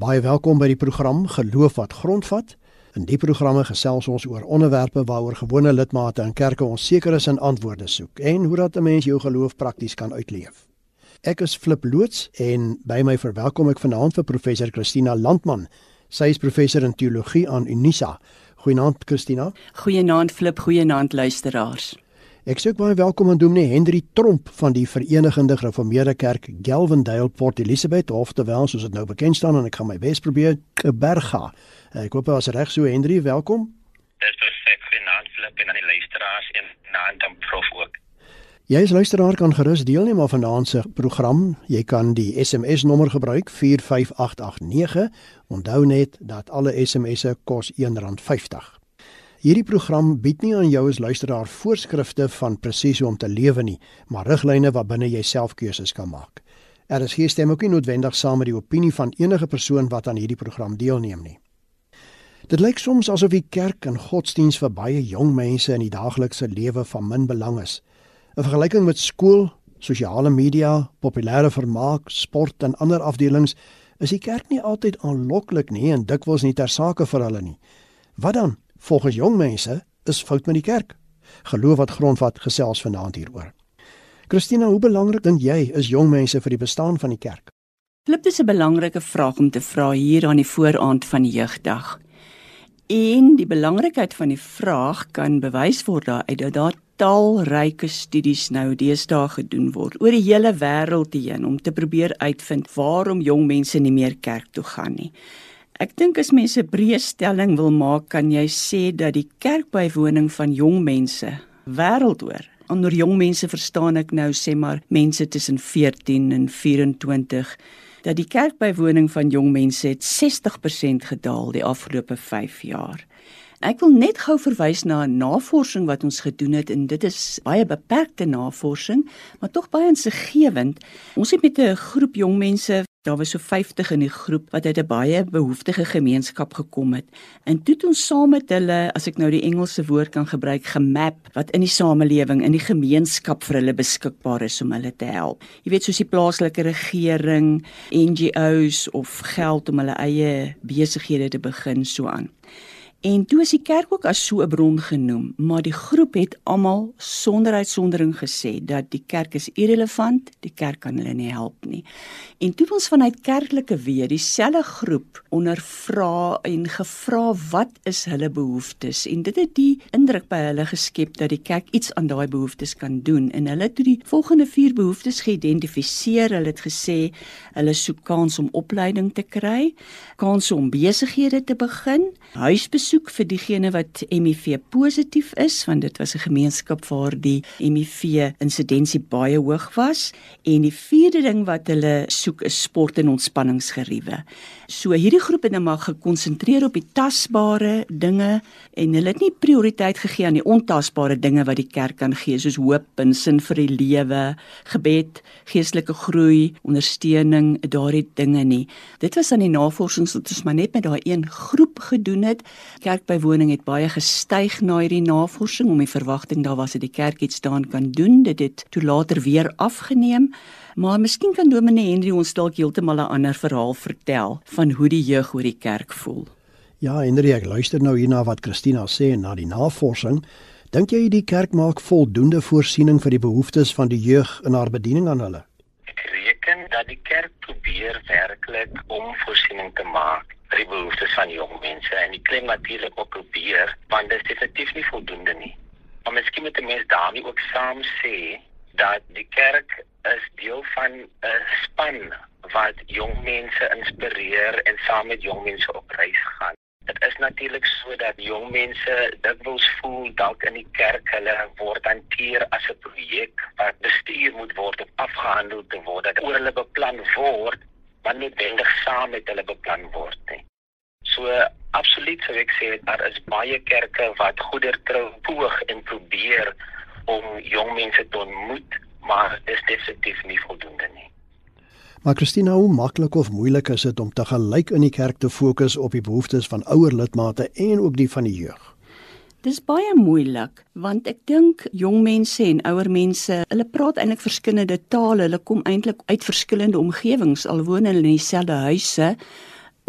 Baie welkom by die program Geloof wat grondvat. In die programme gesels ons oor onderwerpe waaroor gewone lidmate in kerke onseker is en antwoorde soek en hoe dat 'n mens jou geloof prakties kan uitleef. Ek is Flip loods en by my verwelkom ek vanaand vir professor Christina Landman. Sy is professor in teologie aan Unisa. Goeienaand Christina. Goeienaand Flip, goeienaand luisteraars. Ek sê baie welkom aan Dominee Hendrik Tromp van die Verenigde Gereformeerde Kerk Galvendale Port Elizabeth, oftewel soos dit nou bekend staan en ek gaan my bes probeer, Keberga. Ek hoop as reg so Hendrik, welkom. Dis perfek vir naamlik en aan die luisteraars en naam dan prof ook. Jy as luisteraar kan gerus deelneem aan vanaand se program. Jy kan die SMS nommer gebruik 45889. Onthou net dat alle SMS'e kos R1.50. Hierdie program bied nie aan jou as luisteraar voorskrifte van presies hoe om te lewe nie, maar riglyne waarbinne jy self keuses kan maak. Er is geen stem ook nie noodwendig saam met die opinie van enige persoon wat aan hierdie program deelneem nie. Dit lyk soms asof die kerk en godsdiens vir baie jong mense in die daaglikse lewe van min belang is. 'n Vergelyking met skool, sosiale media, populêre vermaak, sport en ander afdelings is die kerk nie altyd aanloklik nie en dikwels nie ter sake vir hulle nie. Wat dan? Volgens jong mense is fout met die kerk. Geloof wat grondvat gesels vanaand hieroor. Christina, hoe belangrik dink jy is jong mense vir die bestaan van die kerk? Klop dis 'n belangrike vraag om te vra hier aan die vooraand van die jeugdag. En die belangrikheid van die vraag kan bewys word daaruit dat daar talryke studies nou deesdae gedoen word oor die hele wêreld heen om te probeer uitvind waarom jong mense nie meer kerk toe gaan nie. Ek dink as mense 'n breë stelling wil maak, kan jy sê dat die kerkbywoning van jong mense wêreldoor, onder jong mense verstaan ek nou sê maar mense tussen 14 en 24, dat die kerkbywoning van jong mense het 60% gedaal die afgelope 5 jaar. Ek wil net gou verwys na 'n navorsing wat ons gedoen het en dit is baie beperkte navorsing, maar tog baie insiggewend. Ons het met 'n groep jong mense Daar was so 50 in die groep wat uit 'n baie behoeftige gemeenskap gekom het. En toe het ons saam met hulle, as ek nou die Engelse woord kan gebruik, gemap wat in die samelewing, in die gemeenskap vir hulle beskikbaar is om hulle te help. Jy weet soos die plaaslike regering, NGOs of geld om hulle eie besighede te begin so aan. En toe is die kerk ook as so 'n bron genoem, maar die groep het almal sonder uitsondering gesê dat die kerk is irrelevant, die kerk kan hulle nie help nie. En toe ons vanuit kerklike weer dieselfde groep ondervra en gevra wat is hulle behoeftes en dit het die indruk by hulle geskep dat die kerk iets aan daai behoeftes kan doen en hulle het toe die volgende vier behoeftes geïdentifiseer. Hulle het gesê hulle soek kans om opleiding te kry, kans om besighede te begin, huisbesoek ondersoek vir diegene wat HIV positief is want dit was 'n gemeenskap waar die HIV insidensie baie hoog was en die vierde ding wat hulle soek is sport en ontspanningsgeriewe. So hierdie groep het nou maar gekonsentreer op die tasbare dinge en hulle het nie prioriteit gegee aan die ontasbare dinge wat die kerk kan gee soos hoop en sin vir die lewe, gebed, geestelike groei, ondersteuning, daardie dinge nie. Dit was aan die navorsings wat ons maar net met daai een groep gedoen het kerkbywoning het baie gestyg na hierdie navorsing om die verwagting daar was dat die kerk iets daaraan kan doen. Dit het toe later weer afgeneem. Maar miskien kan Dominee Henry ons dalk heeltemal 'n ander verhaal vertel van hoe die jeug oor die kerk voel. Ja, Henry, ek luister nou hierna wat Christina sê en na die navorsing. Dink jy die kerk maak voldoende voorsiening vir die behoeftes van die jeug in haar bediening aan hulle? Ek reken dat die kerk probeer werklik om voorsiening te maak vir die behoeftes van jong mense en die klem natuurlik ook probeer want dit is definitief nie voldoende nie. Maar miskien moet 'n mens daarmee ook saam sê dat die kerk is deel van 'n span wat jong mense inspireer en saam met jong mense op reis gaan. Dit is natuurlik so dat jong mense dikwels voel dalk in die kerk hulle word hanteer as 'n projek wat bestuur moet word of afgehandel te word dat oor hulle beplan word wat noodwendig saam met hulle beplan word nie. So absoluut sou ek sê daar is baie kerke wat goeder trou poog en probeer om jong mense te ontmoet, maar dit is definitief nie voldoende nie. Maar Christina, hoe maklik of moeilik is dit om te gelyk in die kerk te fokus op die behoeftes van ouer lidmate en ook die van die jeug? Dis baie moeilik want ek dink jong mense en ouer mense, hulle praat eintlik verskillende tale. Hulle kom eintlik uit verskillende omgewings al woon hulle in dieselfde huise.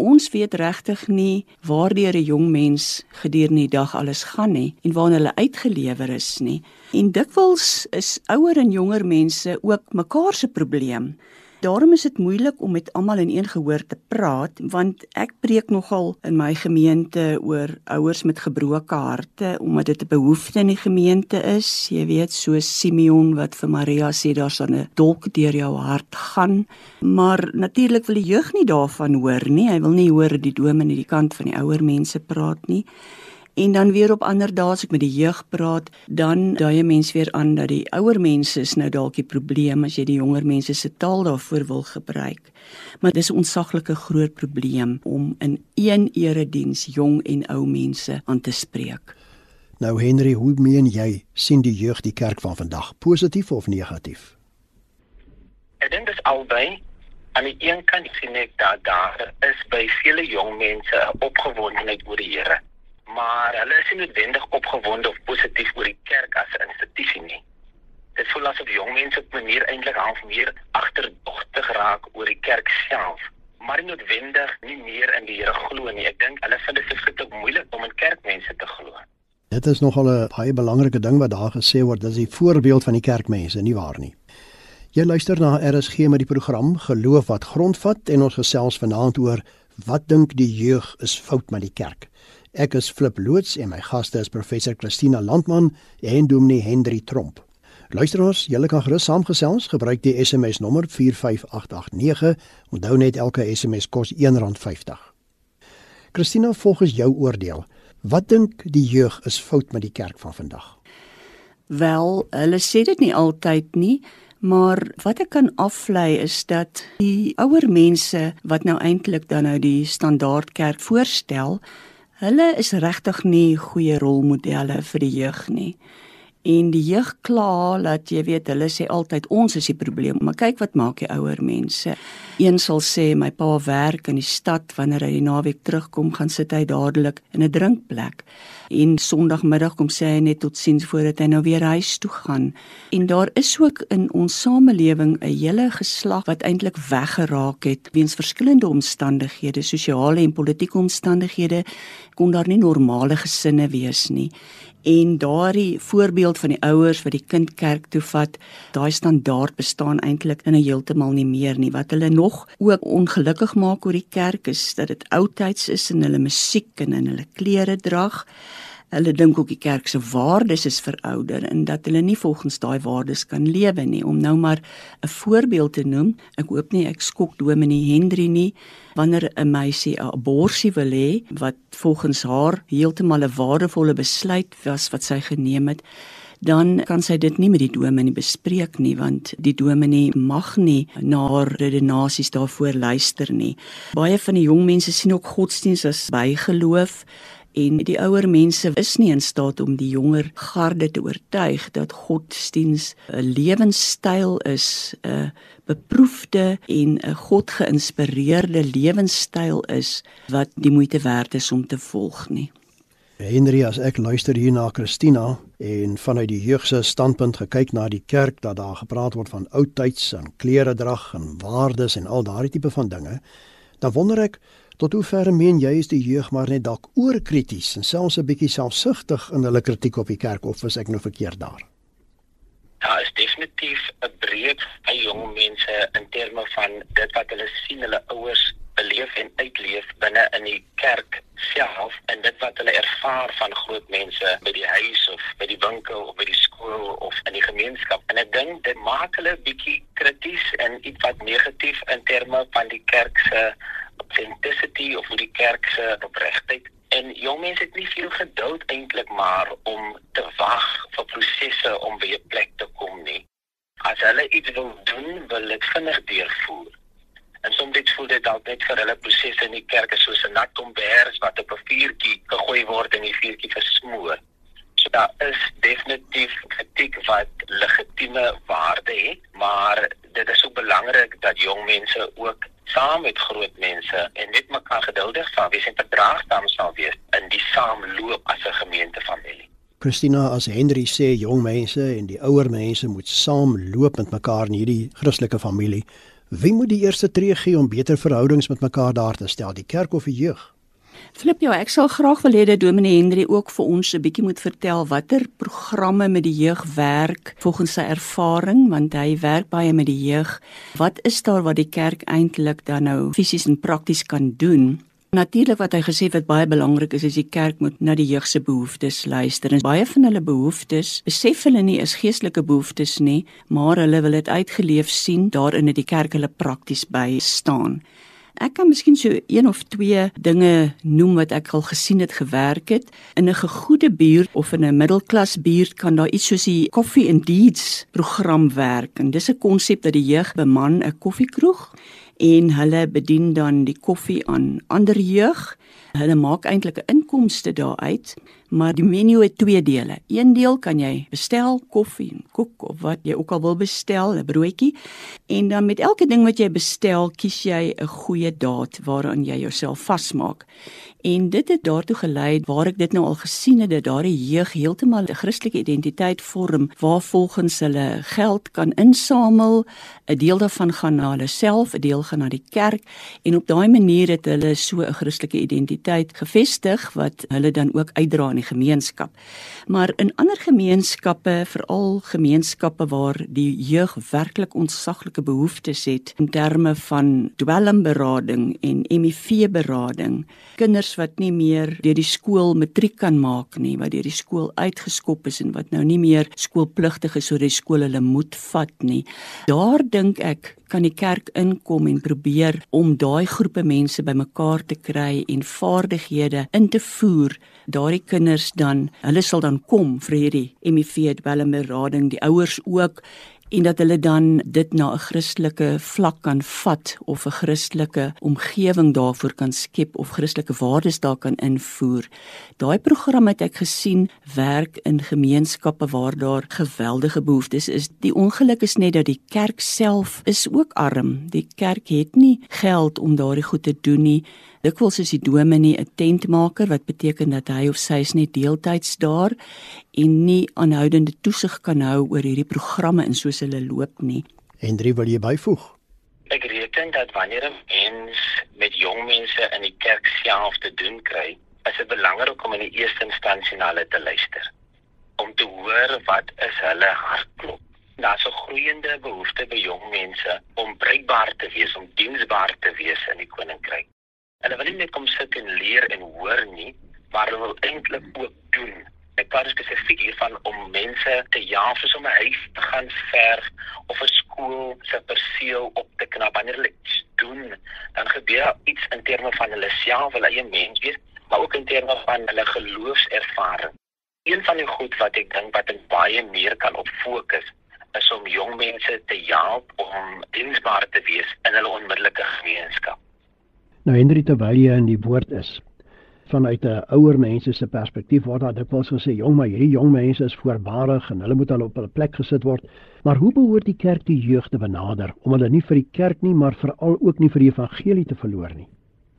ons weet regtig nie waardeur 'n jong mens gedurende die dag alles gaan nie en waarna hulle uitgelewer is nie. En dikwels is ouer en jonger mense ook mekaar se probleem. Daarom is dit moeilik om met almal in een gehoor te praat want ek preek nogal in my gemeente oor ouers met gebroke harte omdat dit 'n behoefte in die gemeente is. Jy weet so Simeon wat vir Maria sê daar's 'n dolk deur jou hart gaan. Maar natuurlik wil die jeug nie daarvan hoor nie. Hy wil nie hoor die dominee die kant van die ouer mense praat nie. En dan weer op ander dae as ek met die jeug praat, dan dui 'n mens weer aan dat die ouer mense is nou dalk die probleem as jy die jonger mense se taal daarvoor wil gebruik. Maar dis 'n ontsaglike groot probleem om in een erediens jong en ou mense aan te spreek. Nou Henry, hoe meen jy sien die jeug die kerk van vandag, positief of negatief? Ek dink dit is albei. Aan die een kant sien ek dat daar is by vele jong mense opgewondenheid oor die Here maar hulle is nie noodwendig opgewonde of positief oor die kerk as 'n institusie nie. Dit voel asof jong mense op 'n manier eintlik half meer agterdogtig raak oor die kerk self, maar nie noodwendig nie meer in die Here glo nie. Ek dink hulle vind dit verskriklik moeilik om in kerkmense te glo. Dit is nogal 'n baie belangrike ding wat daar gesê word, dis die voorbeeld van die kerkmense, nie waar nie? Jy luister na RSG met die program Geloof wat grondvat en ons gesels vanaand oor wat dink die jeug is fout met die kerk. Ek is Flip Loots en my gaste is professor Christina Landman en Dominee Hendri Tromp. Luisteraars, julle kan gerus saamgesels, gebruik die SMS nommer 45889. Onthou net elke SMS kos R1.50. Christina, volgens jou oordeel, wat dink die jeug is fout met die kerk van vandag? Wel, hulle sê dit nie altyd nie, maar wat ek kan aflei is dat die ouer mense wat nou eintlik dan nou die standaardkerk voorstel, Hulle is regtig nie goeie rolmodelle vir die jeug nie. En die jeug kla dat jy weet hulle sê altyd ons is die probleem, maar kyk wat maak die ouer mense. Een sal sê my pa werk in die stad wanneer hy die naweek terugkom, gaan sit hy dadelik in 'n drinkplek. En Sondagmiddag kom sê hy net totsiens voordat hy nou weer huis toe gaan. En daar is ook in ons samelewing 'n hele geslag wat eintlik weggeraak het weens verskillende omstandighede, sosiale en politieke omstandighede, kon daar nie normale gesinne wees nie en daardie voorbeeld van die ouers wat die kind kerk toe vat, daai standaard bestaan eintlik in 'n heeltemal nie meer nie. Wat hulle nog ook ongelukkig maak oor die kerk is dat dit oudtyds is in hulle musiek en in hulle klere drag. Hulle dink ook die kerk se waardes is verouder en dat hulle nie volgens daai waardes kan lewe nie. Om nou maar 'n voorbeeld te noem, ek hoop nie ek skok Dominee Hendri nie wanneer 'n meisie 'n abortus wil hê wat volgens haar heeltemal 'n waardevolle besluit was wat sy geneem het dan kan sy dit nie met die dominee bespreek nie want die dominee mag nie na haar redenasies daarvoor luister nie. Baie van die jong mense sien ook godsdienst as bygeloof en die ouer mense is nie in staat om die jonger garde te oortuig dat godsdiens 'n lewenstyl is, 'n beproefde en 'n God geïnspireerde lewenstyl is wat die moeite werd is om te volg nie. Henry as ek luister hier na Christina en vanuit die jeug se standpunt gekyk na die kerk dat daar gepraat word van oudtyds en klere drag en waardes en al daardie tipe van dinge, dan wonder ek Tot hoe ver meen jy is die jeug maar net dalk oorkrities en selfs 'n bietjie selfsugtig in hulle kritiek op die kerk of is ek nou verkeerd daar? Ja, is definitief 'n breek by jong mense in terme van dit wat hulle sien hulle ouers beleef en uitleef binne in die kerk self en dit wat hulle ervaar van groot mense by die huis of by die winkel of by die skool of in die gemeenskap. En ek dink dit maak hulle bietjie krities en iets wat negatief in terme van die kerk se authenticity of hoe die kerk se opregtheid en jong mense het nie veel geduld eintlik maar om te wag vir prosesse om by 'n plek te kom nie. As hulle iets wil doen, wil dit vinnig deurvoer. En soms dit voel dit dalk net vir hulle prosesse in die kerk is soos 'n nat kombers wat op 'n vuurtjie gegooi word en die vuurtjie versmoor. So daar is definitief kritiek wat legitieme waarde het, maar dit is ook belangrik dat jong mense ook saam met groot mense en net mekaar geduldig sal wees en verdraagsaam sal wees in die saamloop as 'n gemeentefamilie. Christina as Henry sê jong mense en die ouer mense moet saamloop met mekaar in hierdie Christelike familie. Wie moet die eerste tree gee om beter verhoudings met mekaar daar te stel, die kerk of die jeug? Flip jou, ek sal graag wil hê dat Dominee Henry ook vir ons 'n bietjie moet vertel watter programme met die jeug werk volgens sy ervaring, want hy werk baie met die jeug. Wat is daar wat die kerk eintlik dan nou fisies en prakties kan doen? Natuurlik wat hy gesê het wat baie belangrik is is die kerk moet na die jeug se behoeftes luister. En baie van hulle behoeftes besef hulle nie is geestelike behoeftes nie, maar hulle wil dit uitgeleef sien daarin dat die kerk hulle prakties by staan. Ek kan miskien so een of twee dinge noem wat ek al gesien het gewerk het. In 'n gegoede buurt of in 'n middelklas buurt kan daar iets soos die Coffee and Deeds program werk. En dis 'n konsep dat die jeug beman 'n koffiekroeg en hulle bedien dan die koffie aan ander jeug. Hulle maak eintlik 'n inkomste daaruit, maar die menu het twee dele. Een deel kan jy bestel koffie en koek of wat jy ook al wil bestel, 'n broodjie. En dan met elke ding wat jy bestel, kies jy 'n goeie daad waaraan jy jouself vasmaak. En dit het daartoe gelei waar ek dit nou al gesien het dat daardie jeug heeltemal 'n Christelike identiteit vorm waar volgens hulle geld kan insamel, 'n deel daarvan gaan na hulle self, 'n deel gaan na die kerk en op daai manier het hulle so 'n Christelike identiteit gevestig wat hulle dan ook uitdra in die gemeenskap. Maar in ander gemeenskappe, veral gemeenskappe waar die jeug werklik ontsaglike behoeftes het in terme van dwelmberading en HIV-berading, kinders wat nie meer deur die skool matriek kan maak nie, wat deur die skool uitgeskop is en wat nou nie meer skoolpligtig is sodat die skool hulle moet vat nie. Daar dink ek kan die kerk inkom en probeer om daai groepe mense bymekaar te kry en vaardighede in te voer. Daardie kinders dan, hulle sal dan kom vir hierdie HIV dwelmberading, die ouers ook en dat hulle dan dit na 'n Christelike vlak kan vat of 'n Christelike omgewing daarvoor kan skep of Christelike waardes daar kan invoer. Daai program het ek gesien werk in gemeenskappe waar daar geweldige behoeftes is. Die ongeluk is net dat die kerk self is ook arm. Die kerk het nie geld om daardie goed te doen nie. Dikwels is die dominee 'n tentmaker wat beteken dat hy of sy is net deeltyds daar en nie aanhoudende toesig kan hou oor hierdie programme en soos hulle loop nie. Hendrie wil jy byvoeg? Ek reken dat wanneer 'n mens met jong mense in die kerk self te doen kry, is dit belangrik om in die eerste instansie na hulle te luister om te hoor wat is hulle hartklop. Daar's 'n groeiende behoefte by jong mense om bruikbaar te wees, om diensbaar te wees in die koninkryk. Hulle wil nie net kom sit en leer en hoor nie, maar hulle wil eintlik ook doen. Ek praat spesifiek hiervan om mense te jaag om 'n huis te gaan verf of 'n skool se perseel op te knap. Wanneer hulle iets doen, dan gebeur iets in terme van hulle self, hulle eie mens wees, maar ook in terme van hulle geloofservaring. Een van die goed wat ek dink wat baie meer kan op fokus is om jong mense te help om diensbaar te wees in hulle onmiddellike gemeenskap. Nou Hendrik terwyl jy in die woord is vanuit 'n ouer mense se perspektief word daar dikwels gesê jong maar hierdie jong mense is voorbarig en hulle moet al op hulle plek gesit word. Maar hoe behoort die kerk die jeug te benader om hulle nie vir die kerk nie maar veral ook nie vir die evangelie te verloor nie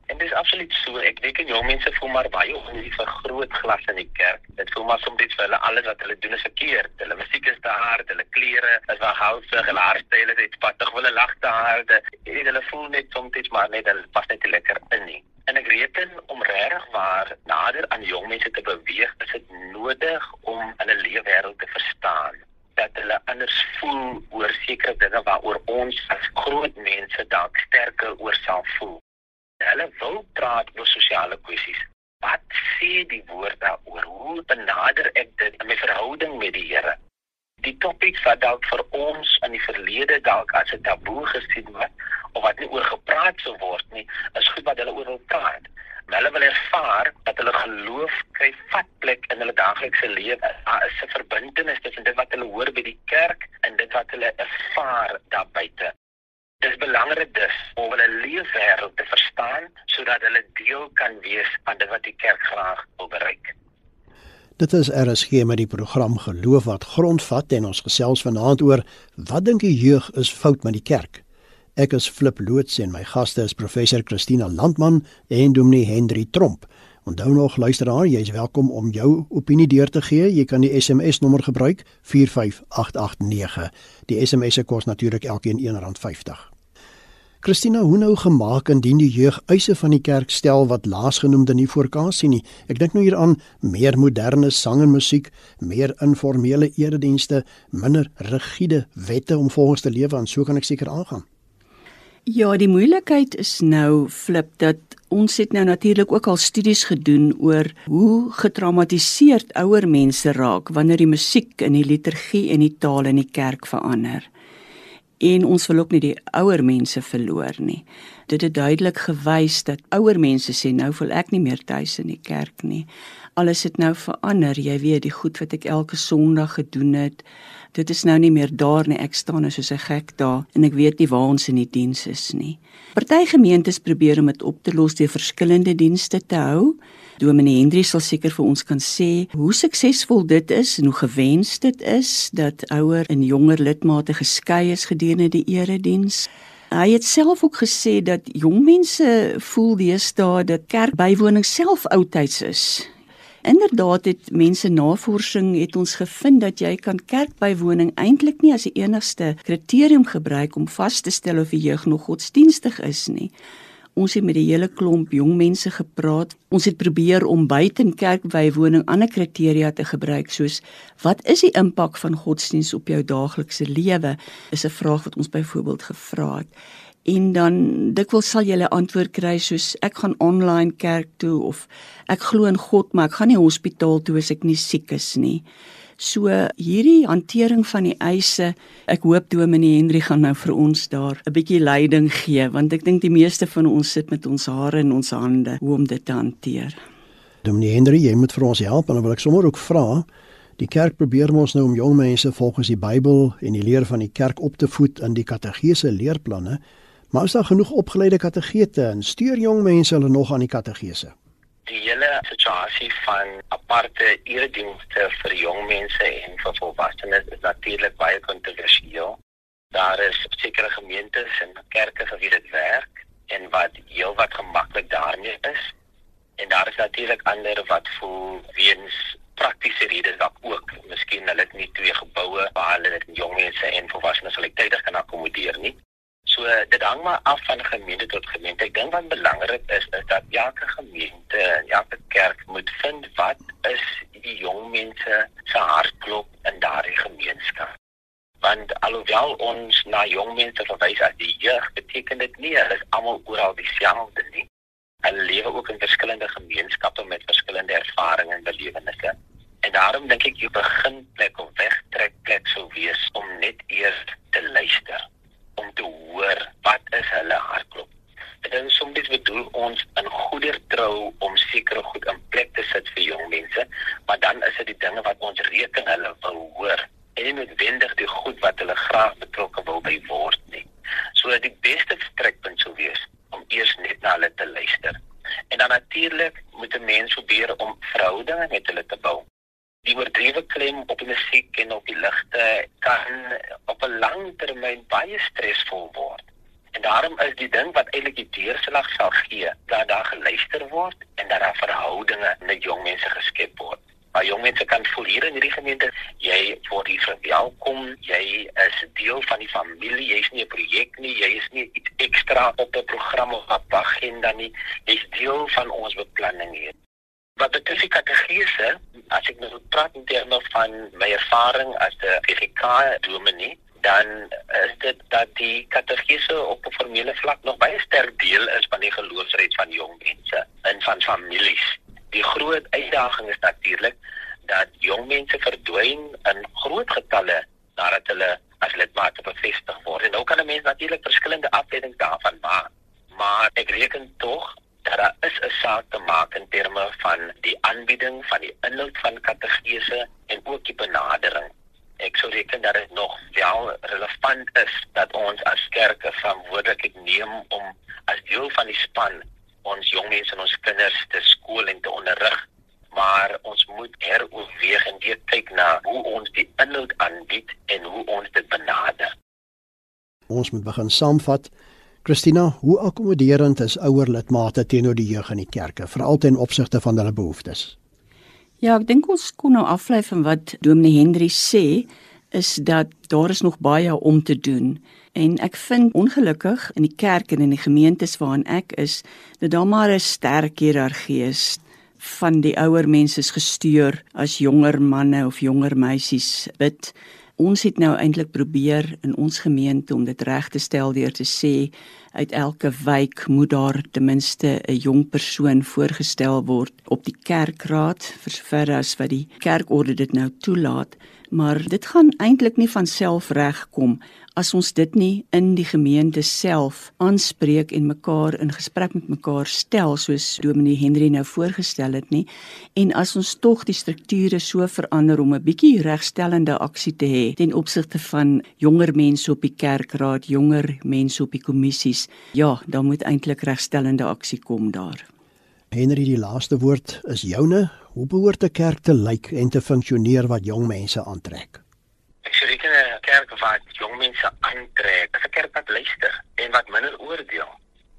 En dis absoluut so. Ek dink en jong mense voel maar baie onlief vir groot glas in die kerk. Dit voel maar soms iets vir hulle alles wat hulle doen is verkeerd. Hulle musiek is te hard, hulle klere is wel houtsig, hulle haarstyle is iets pattig, hulle lag te hard. En hulle voel net soms iets maar net hulle pas net nie lekker in nie. En ek reken om regtig waar nader aan jong mense te beweeg, is dit nodig om hulle leefwêreld te verstaan dat hulle anders voel oor sekere dinge waaroor ons as groot mense dalk sterker oor sal voel hulle wil praat oor sosiale kwessies. Wat sê die woord daaroor? Hoe benader ek dit in my verhouding met die Here? Die topics wat dalk vir ons in die verlede dalk as 'n taboe gesien word of wat nie oor gepraat sou word nie, is goed wat hulle oor wil praat. Maar hulle wil ervaar dat hulle geloof kry vat plek in hulle daaglikse lewe. Daar is 'n verbintenis tussen dit wat hulle hoor by die kerk en dit wat hulle ervaar daar buite. Dis belangrik dus om hulle leefwêreld te verstaan sodat hulle deel kan wees van dit wat die kerk graag wil bereik. Dit is RSG met die program Geloof wat grondvat en ons gesels vanaand oor wat dink die jeug is fout met die kerk. Ek is Flip Loots en my gaste is professor Christina Landman en Dominee Henry Tromp. Onthou nog luisteraar, jy is welkom om jou opinie deur te gee. Jy kan die SMS nommer gebruik 45889. Die SMS se kos natuurlik elkeen R1.50. Christina, hoe nou gemaak indien die jeug eise van die kerk stel wat laasgenoemde nie voorkaas sien nie? Ek dink nou hier aan meer moderne sang en musiek, meer informele eredienste, minder rigiede wette om volgens te lewe en so kan ek seker aangaan. Ja, die moeilikheid is nou flip dat ons het nou natuurlik ook al studies gedoen oor hoe getraumatiseerd ouer mense raak wanneer die musiek in die liturgie en die taal in die kerk verander. En ons wil ook nie die ouer mense verloor nie. Dit het duidelik gewys dat ouer mense sê nou voel ek nie meer tuis in die kerk nie. Alles het nou verander. Jy weet die goed wat ek elke Sondag gedoen het, dit is nou nie meer daar nie. Ek staan nou soos 'n gek daar en ek weet nie waar ons in die diens is nie. Party gemeentes probeer om dit op te los deur verskillende dienste te hou. Dominee Hendrie sal seker vir ons kan sê hoe suksesvol dit is en hoe gewens dit is dat ouer en jonger lidmate geskei is gedurende die erediens. Hy het self ook gesê dat jong mense voel deesdae dat kerkbywoning self oudtyds is Inderdaad het mense navorsing het ons gevind dat jy kan kerkbywoning eintlik nie as die enigste kriterium gebruik om vas te stel of die jeug nog godsdienstig is nie. Ons het met die hele klomp jong mense gepraat. Ons het probeer om buiten kerkbywoning ander kriteria te gebruik soos wat is die impak van godsdiens op jou daaglikse lewe? Is 'n vraag wat ons byvoorbeeld gevra het en dan dikwels sal jy 'n antwoord kry soos ek gaan online kerk toe of ek glo in God maar ek gaan nie hospitaal toe as ek nie siek is nie. So hierdie hantering van die eise, ek hoop Dominee Henry gaan nou vir ons daar 'n bietjie leiding gee want ek dink die meeste van ons sit met ons hare in ons hande hoe om dit te hanteer. Dominee Henry, jy moet vir ons help en dan wil ek sommer ook vra Die kerk probeer mos nou om jong mense volgens die Bybel en die leer van die kerk op te voed in die kategese leerplanne. Maar is daar genoeg opgeleide kategete en stuur jong mense hulle nog aan die kategese? Die hele situasie van aparte eredienste vir jong mense en vir volwassenes is natuurlik baie kontroversieel. Daar is sekere gemeentes en kerke wie dit werk en wat heel wat gemaklik daarmee is. En daar is natuurlik ander wat voel weens praktiese redes dalk ook, miskien hulle het nie twee geboue waar hulle dit jong mense en volwassenes gelyktydig kan akkommodeer nie. So dit hang maar af van gemeente tot gemeente. Ek dink wat belangrik is is dat elke gemeente en elke kerk moet vind wat is die jong mense se hartklop in daardie gemeenskap. Want alhoewel ons na jong mense verwys as die jeug, beteken dit nie hulle is almal oral dieselfde nie. Hulle lewe ook in verskillende gemeenskappe met verskillende ervarings en belewennisse. En daarom dink ek jy begin plek of wegtrek plek sou wees om net eers te luister om te hoor wat is hulle hartklop. En dan soms bedoel ons in goeie trou om sekere goed in plek te sit vir jong mense, maar dan is dit die dinge wat ons reken hulle wil hoor en nie noodwendig die goed wat hulle graag betrokke wil by word nie. So die beste vertrekpunt sou wees om eers net na hulle te luister. En dan natuurlik moet 'n mens probeer om verhoudinge met hulle te bou die oordrewe klem op die musiek en op die ligte kan op 'n lang termyn baie stresvol word. En daarom is die ding wat eintlik die deurslag sal gee, dat daar geluister word en dat daar verhoudinge met jong mense geskep word. Maar jong mense kan voel hier in hierdie gemeente, jy word hier verwelkom, jy is deel van die familie, jy's nie 'n projek nie, jy is nie iets ekstra op 'n program of 'n agenda nie, jy's deel van ons beplanning hier. Wat betref die kategese, as ek nou praat in terme van my ervaring as 'n PGK dominee, dan is dit dat die kategese op 'n formele vlak nog baie sterk deel is van die geloofsred van jong mense en van families. Die groot uitdaging is natuurlik dat jong mense verdwyn in groot getalle nadat hulle as lidmate bevestig word. En nou kan 'n mens natuurlik verskillende afleidings daarvan maak, maar ek reken tog dat daar is 'n saak te maak in terme van die aanbieding van die inhoud van kategese en ook die benadering. Ek sou reken dat dit nog wel relevant is dat ons as kerke verantwoordelikheid neem om as deel van die span ons jong mense en ons kinders te skool en te onderrig maar ons moet heroorweeg en weer kyk na hoe ons die inhoud aanbied en hoe ons dit benader. Ons moet begin saamvat Christina, hoe akkommoderend is ouer lidmate teenoor die jeug in die kerke, veral ten opsigte van hulle behoeftes? Ja, ek dink ons kon nou aflei van wat Dominee Henry sê, is dat daar is nog baie om te doen En ek vind ongelukkig in die kerk en in die gemeentes waarin ek is, dat daar maar 'n sterk hiërargie is van die ouer mense is gestuur as jonger manne of jonger meisies bid. Ons het nou eintlik probeer in ons gemeente om dit reg te stel deur te sê uit elke wijk moet daar ten minste 'n jong persoon voorgestel word op die kerkraad vir sover as wat die kerkorde dit nou toelaat. Maar dit gaan eintlik nie van self regkom as ons dit nie in die gemeente self aanspreek en mekaar in gesprek met mekaar stel soos Dominee Henry nou voorgestel het nie en as ons tog die strukture so verander om 'n bietjie regstellende aksie te hê ten opsigte van jonger mense op die kerkraad, jonger mense op die kommissies ja, dan moet eintlik regstellende aksie kom daar. Henry, die laaste woord is joune. Hoe behoort 'n kerk te lyk en te funksioneer wat jong mense aantrek? Sê 'n kerk wat jong mense aantrek, 'n kerk wat luister en wat minder oordeel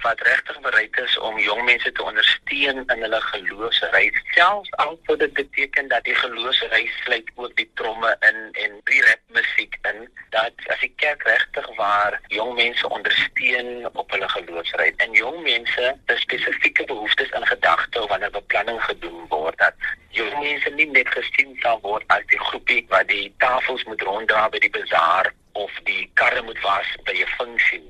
wat regtig bereid is om jong mense te ondersteun in hulle geloofsreis selfs al sou dit beteken dat die geloofsreis sluit ook die tromme in en die rap musiek in dat as die kerk regtig waar jong mense ondersteun op hulle geloofsreis en jong mense spesifieke behoeftes in gedagte wanneer beplanning gedoen word dat jong mense nie net gesien sal word as die groepie wat die tafels moet ronddra by die bazaar of die karre moet was by 'n funksie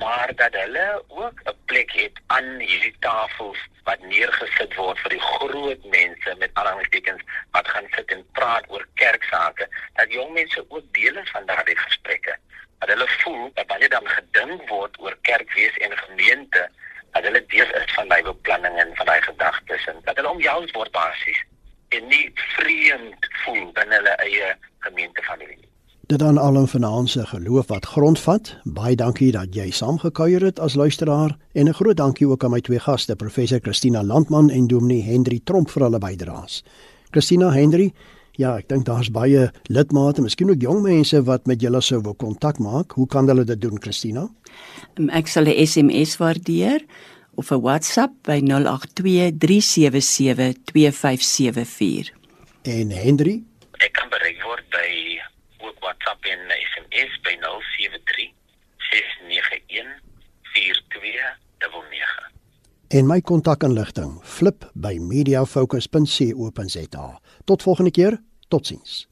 maar dat hulle ook 'n plek het aan hierdie tafels wat neergesit word vir die groot mense met aanhalingstekens wat gaan sit en praat oor kerksake dat jong mense ook deel is van daardie gesprekke. Dat hulle voel dat wanneer dan gedink word oor kerkwees en gemeente dat hulle deel is van daai beplanning en van daai gedagtes en dat hulle omjous word basies en nie vreemd voel binne hulle eie gemeentefamilie dit dan al 'n finansie geloof wat grondvat. Baie dankie dat jy saamgekuier het as luisteraar en 'n groot dankie ook aan my twee gaste, professor Christina Landman en Dominee Hendri Tromp vir hulle bydraes. Christina Hendri, ja, ek dink daar's baie lidmate, miskien ook jong mense wat met julle sou wil kontak maak. Hoe kan hulle dit doen, Christina? Um, ek sal 'n SMS waardeer of 'n WhatsApp by 082 377 2574. En Hendri, ek kan bereik word by WhatsApp en SMS by 073 691 4299. En my kontakinligting flip by mediafocus.co.za. Tot volgende keer, totsiens.